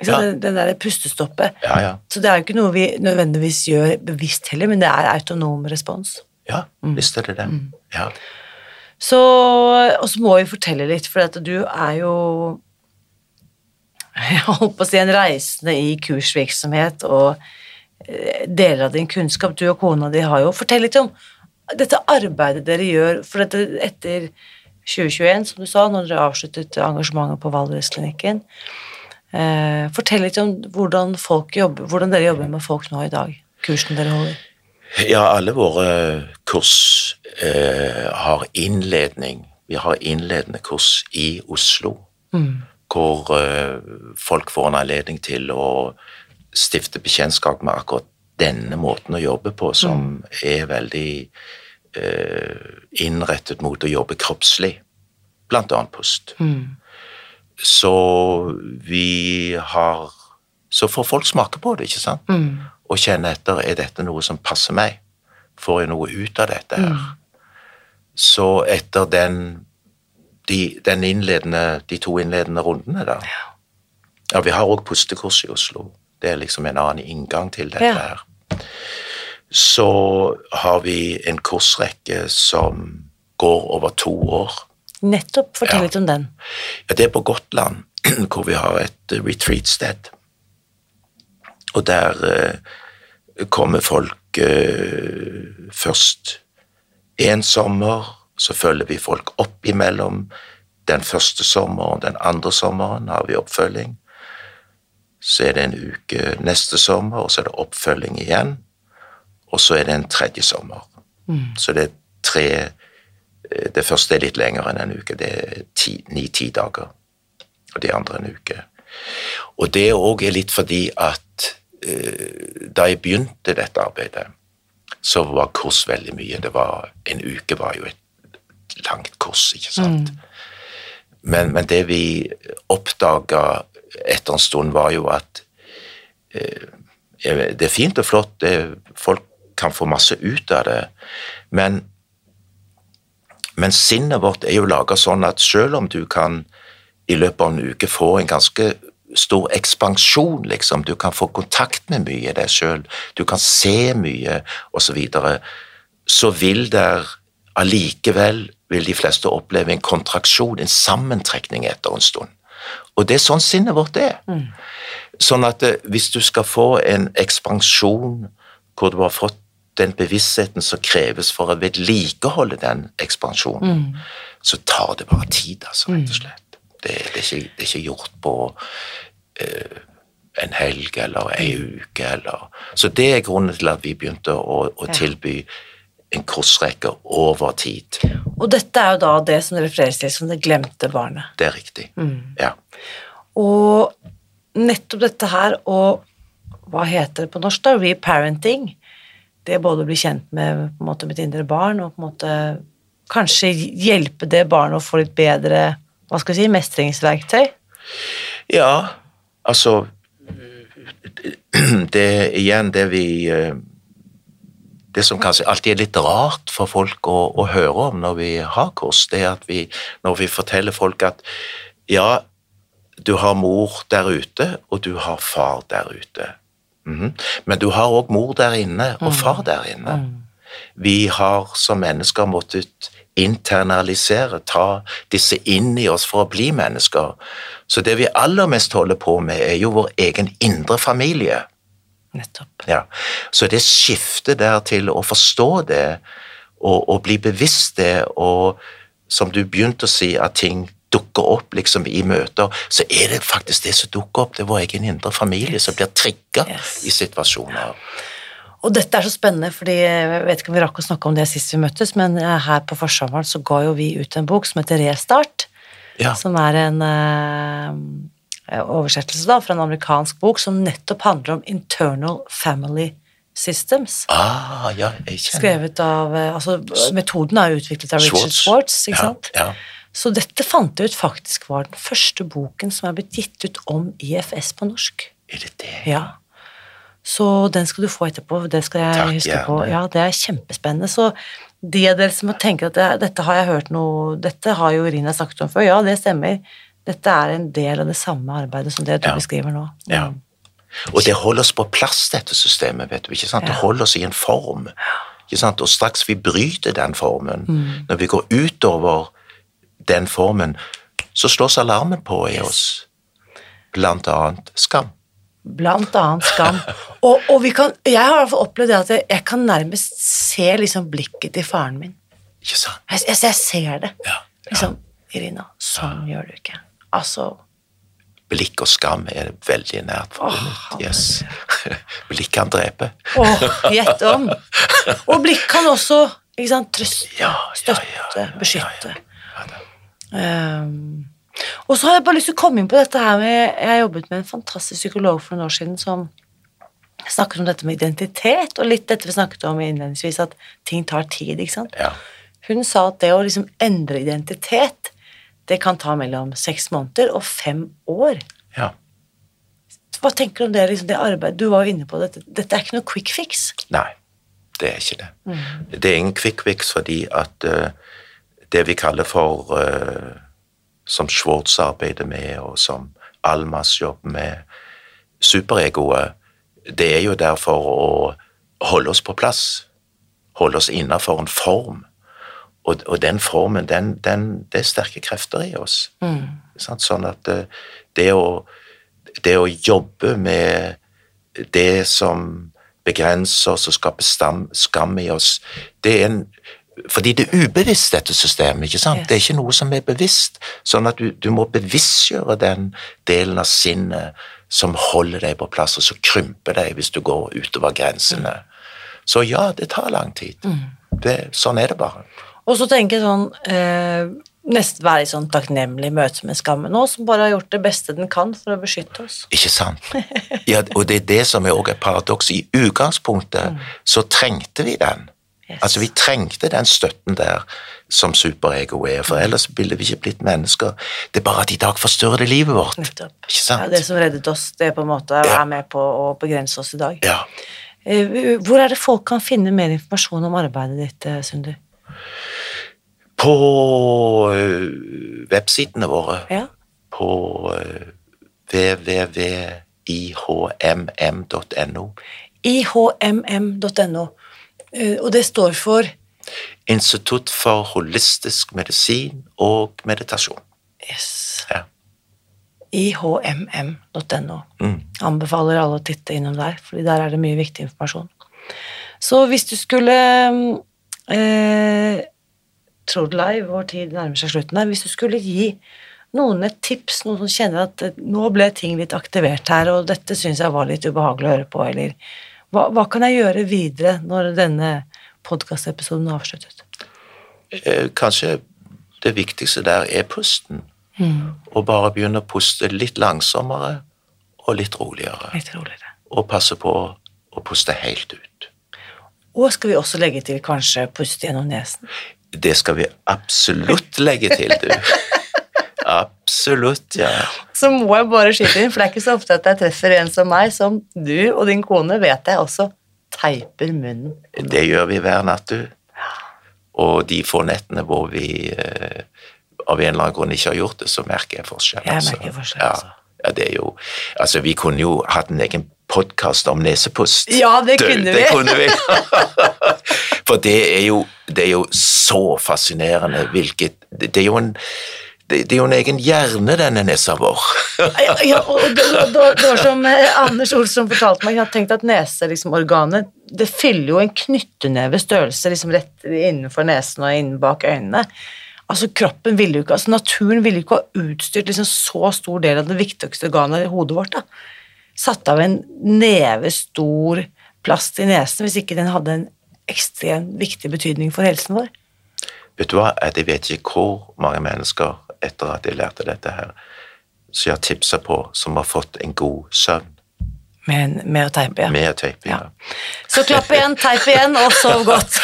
Ja. den, den der pustestoppet. Ja, ja. Så det er jo ikke noe vi nødvendigvis gjør bevisst heller, men det er autonom respons. Ja, visst er det det. Ja. Så, og så må vi fortelle litt, for at du er jo jeg holdt på å si en reisende i kursvirksomhet og eh, deler av din kunnskap. Du og kona di har jo Fortell litt om dette arbeidet dere gjør for dette etter 2021, som du sa, når dere avsluttet engasjementet på Valdresklinikken. Eh, fortell litt om hvordan, folk jobber, hvordan dere jobber med folk nå i dag. Kursen dere holder. Ja, alle våre kurs eh, har innledning. Vi har innledende kurs i Oslo, hvor eh, folk får en anledning til å stifte bekjentskap med akkurat denne måten å jobbe på, som er veldig eh, innrettet mot å jobbe kroppslig, annet pust. Så vi har Så får folk smake på det, ikke sant? Og kjenne etter er dette noe som passer meg. Får jeg noe ut av dette her? Så etter den, de, den innledende, de to innledende rundene, da Ja, vi har òg pustekurs i Oslo. Det er liksom en annen inngang til dette Ja. her. Så har vi en kursrekke som går over to år. Nettopp. Fortell Ja. litt om den. Ja, det er på Gotland, hvor vi har et eh, retreat-sted. Og der eh, kommer folk eh, først En sommer så følger vi folk opp imellom. Den første sommeren, den andre sommeren har vi oppfølging. Så er det en uke neste sommer, og så er det oppfølging igjen. Og så er det en tredje sommer. Så det er tre eh, Det første er litt lenger enn en uke. Det er ni-ti dager. Og det andre en uke. Og det òg er litt fordi at eh, da jeg begynte dette arbeidet, så var kurs veldig mye. Det var, en uke var jo et langt kurs, ikke sant. Men, men det vi oppdaga etter en stund, var jo at eh, det er fint og flott, det, folk kan få masse ut av det, men, men sinnet vårt er jo laga sånn at selv om du kan i løpet av en uke få en ganske stor ekspansjon, liksom, du kan få kontakt med mye i deg sjøl, du kan se mye, osv., så, videre, så vil der allikevel vil de fleste oppleve en kontraksjon, en sammentrekning etter en stund. Og det er sånn sinnet vårt er. Sånn at eh, hvis du skal få en ekspansjon hvor du har fått den bevisstheten som kreves for å vedlikeholde den ekspansjonen, så tar det bare tid, altså, rett og slett. Det, det, er, ikke, det er ikke gjort på uh, en helg eller ei uke eller Så det er grunnen til at vi begynte å, å tilby en kursrekke over tid. Og dette er jo da det som refereres til som det glemte barnet. Det er riktig. Ja. Og nettopp dette her, og hva heter det på norsk da, reparenting, det både å bli kjent med på en måte, mitt indre barn, og på en måte kanskje hjelpe det barnet å få litt bedre, hva skal si, mestringsverktøy. Ja, altså Det er igjen det vi eh, Det som kanskje alltid er litt rart for folk å, å høre om når vi har kurs, det er at vi, når vi forteller folk at ja, du har mor der ute, og du har far der ute. Mhm. Men du har òg mor der inne og far der inne. Vi har som mennesker måttet internalisere, ta disse inn i oss for å bli mennesker. Så det vi aller mest holder på med, er jo vår egen indre familie. Nettopp. Ja. Så det skiftet der til å forstå det, og, og bli bevisst det, og som du begynte å si, at ting dukker opp liksom i møter, så er det faktisk det som dukker opp. Det er vår egen indre familie som blir trigga Yes. i situasjoner. Og dette er så spennende, fordi jeg vet ikke om vi rakk å snakke om det sist vi møttes, men eh, her på forsommeren så ga jo vi ut en bok som heter Restart, Ja. som er en uh, oversettelse da, fra en amerikansk bok som nettopp handler om internal family systems. Ah, ja, jeg kjenner Skrevet av, uh, altså Metoden er jo utviklet av Richard Schwartz, ikke sant? Ja, ja. Så dette fant jeg ut faktisk var den første boken som er blitt gitt ut om IFS på norsk. Er det det? Ja. Så den skal du få etterpå. Det skal jeg Takk, huske på. Ja, det er kjempespennende. Så de av dere som tenker at det, dette har jeg hørt noe Dette har jo Irina snakket om før. Ja, det stemmer. Dette er en del av det samme arbeidet som det du Ja. beskriver nå. Ja. Og det holder oss på plass, dette systemet. vet du, ikke sant? Det holder oss i en form. Ikke sant? Og straks vi bryter den formen, Mm. når vi går utover den formen, så slås alarmen på i oss. Blant annet skam. Blant annet skam. Og, og vi kan, jeg har i hvert fall opplevd det at jeg, kan nærmest se liksom blikket til faren min. Ikke sant? Jeg, jeg, jeg ser det. Ja. ja. Liksom, Irina, sånn gjør du ikke. Altså, Blikk og skam er veldig nært forbundet. Oh, yes. Blikk kan drepe. Åh, gjett om. Og blikk kan også sant, trøste, Ja, ja, støtte, ja, ja, ja, beskytte. Ehm, og så har jeg bare lyst til å komme inn på dette her med Jeg har jobbet med en fantastisk psykolog for noen år siden som snakket om dette med identitet, og litt dette vi snakket om innledningsvis, at ting tar tid, ikke sant. Ja. Hun sa at det å liksom endre identitet, det kan ta mellom seks måneder og fem år. ja. Hva tenker du om det, liksom, det arbeidet? Du var jo inne på dette. Dette er ikke noe quick fix. Nei, det er ikke det. Mm. Det er ingen quick fix fordi at eh, det vi kaller for uh, Som Schwartz arbeider med, og som Almas jobber med, superegoet, det er jo der for å holde oss på plass. Holde oss innafor en form. Og, og den formen, den, den, det er sterke krefter i oss. Mm. Sånn at eh, det å, det å jobbe med det som begrenser oss og skaper skam i oss, det er en fordi det er ubevisst, dette systemet. ikke sant? Det er ikke noe som er bevisst. Sånn at du, du må bevisstgjøre den delen av sinnet som holder deg på plass, og så krymper deg hvis du går utover grensene. Så ja, det tar lang tid. Det, sånn er det bare. Og så tenker jeg sånn eh, Nesten være i sånn takknemlig møte med skammen nå, som bare har gjort det beste den kan for å beskytte oss. Ikke sant? Ja, og det er det som er også et paradoks. I utgangspunktet så trengte vi den. Yes. Altså, vi trengte den støtten der som superego er, for ellers ville vi ikke blitt mennesker. Det er bare at i dag forstyrrer det livet vårt. Nettopp. Ikke Ja, det som reddet oss, det på en måte Ja. er med på å begrense oss i dag. Ja. Eh, Hvor er det folk kan finne mer informasjon om arbeidet ditt, Sundu? På øh, websidene våre, Ja. på www.ihmm.no, ihmm.no. Eh, Og det står for Institutt for holistisk medisin og meditasjon. yes, Ja. ihmm.no. Mm. Anbefaler alle å titte innom der, for der er det mye viktig informasjon. Så hvis du skulle eh, Tro live, vår tid nærmer seg slutten her. Hvis du skulle gi noen et tips, noen som kjenner at eh, nå ble ting litt aktivert her, og dette syns jeg var litt ubehagelig å høre på, eller hva, hva kan jeg gjøre videre når denne podkastepisoden er avsluttet? Eh, Kanskje det viktigste der er pusten. Og bare begynne å puste litt langsommere og litt roligere. Litt roligere. Og passe på å puste helt ut. Og skal vi også legge til kanskje puste gjennom nesen? Det skal vi absolutt legge til, du. Absolutt, ja. Så må jeg bare skyte inn, for det er ikke så ofte at jeg treffer en som meg, som du og din kone vet jeg også teiper munnen. Det gjør vi hver natt, du. Og de få nettene hvor vi eh, av en eller annen grunn ikke har gjort det, så merker jeg forskjell. Jeg altså. merker forskjell, altså. Ja, det er jo Altså, vi kunne jo hatt en egen podkast om nesepust. Ja, det kunne Det vi. kunne vi. For det er jo, det er jo så fascinerende hvilket Det det er jo en det, det er jo en egen hjerne, denne nesa vår. Ja, ja, og det, var- som eh, Anders Olsson fortalte meg, jeg hadde tenkt at neseorganet liksom, det fyller jo en knytteneve størrelse liksom rett innenfor nesen og innen bak øynene. Altså kroppen ville jo ikke, altså Naturen ville jo ikke ha utstyrt liksom så stor del av det viktigste organet i hodet vårt. da. Satt av en neve stor plass til nesen hvis ikke den hadde en ekstremt viktig betydning for helsen vår. Vet du hva, jeg vet ikke hvor mange mennesker etter at jeg lærte dette her, så jeg har tipsa på, som har fått en god søvn Med, med å teipe, ja. med å teipe, ja. Ja. Så klapp igjen, teip igjen, og sov godt.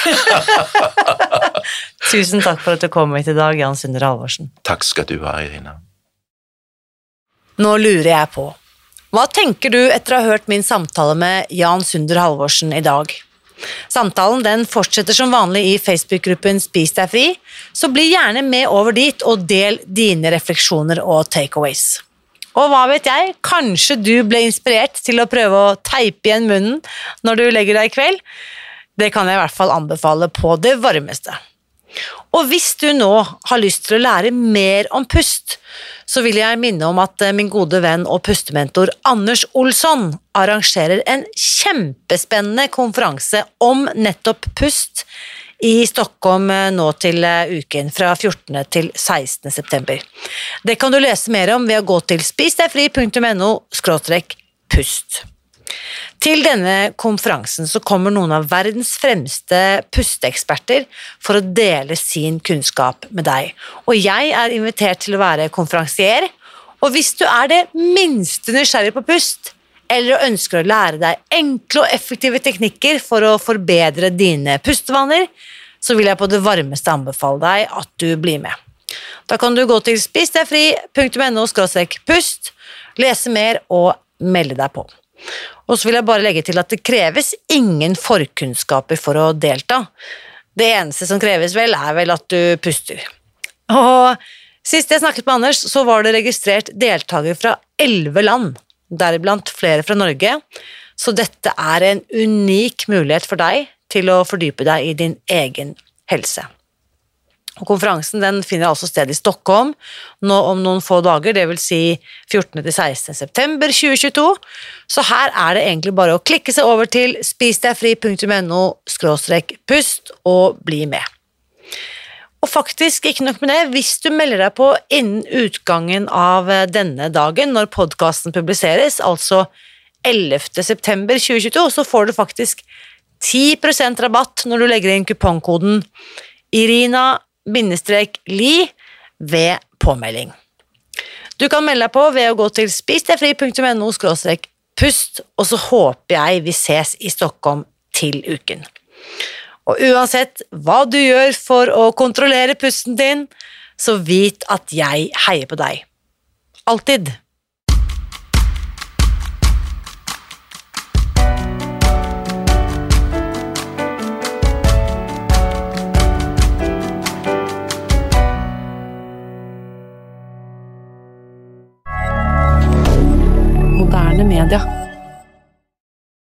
Tusen takk for at du kom hit i dag, Jan Sunder Halvorsen. Takk skal du ha, Irina. Nå lurer jeg på, hva tenker du etter å ha hørt min samtale med Jan Sunder Halvorsen i dag? Samtalen den fortsetter som vanlig i Facebook-gruppen Spis deg fri, så bli gjerne med over dit og del dine refleksjoner og takeaways. Og hva vet jeg, kanskje du ble inspirert til å prøve å teipe igjen munnen når du legger deg i kveld? Det kan jeg i hvert fall anbefale på det varmeste. Og hvis du nå har lyst til å lære mer om pust, så vil jeg minne om at eh, min gode venn og pustementor Anders Olsson arrangerer en kjempespennende konferanse om nettopp pust i Stockholm eh, nå til eh, uken fra 14. til 16. september. Det kan du lese mer om ved å gå til spisdegfri.no pust. Til denne konferansen så kommer noen av verdens fremste pusteeksperter for å dele sin kunnskap med deg. Og jeg er invitert til å være konferansier, og hvis du er det minste nysgjerrig på pust, eller ønsker å lære deg enkle og effektive teknikker for å forbedre dine pustevaner, så vil jeg på det varmeste anbefale deg at du blir med. Da kan du gå til spisdegfri.no pust, lese mer og melde deg på. Og så vil jeg bare legge til at det kreves ingen forkunnskaper for å delta. Det eneste som kreves vel, er vel at du puster. Og sist jeg snakket med Anders, så var det registrert deltakere fra elleve land, deriblant flere fra Norge, så dette er en unik mulighet for deg til å fordype deg i din egen helse. Og konferansen den finner altså sted i Stockholm nå om noen få dager, dvs. Si 14.-16. september 2022. Så her er det egentlig bare å klikke seg over til spisdegfri.no pust og bli med. Og faktisk, ikke nok med det, hvis du melder deg på innen utgangen av eh, denne dagen, når podkasten publiseres, altså 11. september 2022, så får du faktisk 10% rabatt når du legger inn kupongkoden Irina-li ved påmelding. Du kan melde deg på ved å gå til spisdegfri.no pust, og så håper jeg vi ses i Stockholm til uken. Og uansett hva du gjør for å kontrollere pusten din, så vit at jeg heier på deg. Alltid. Canada.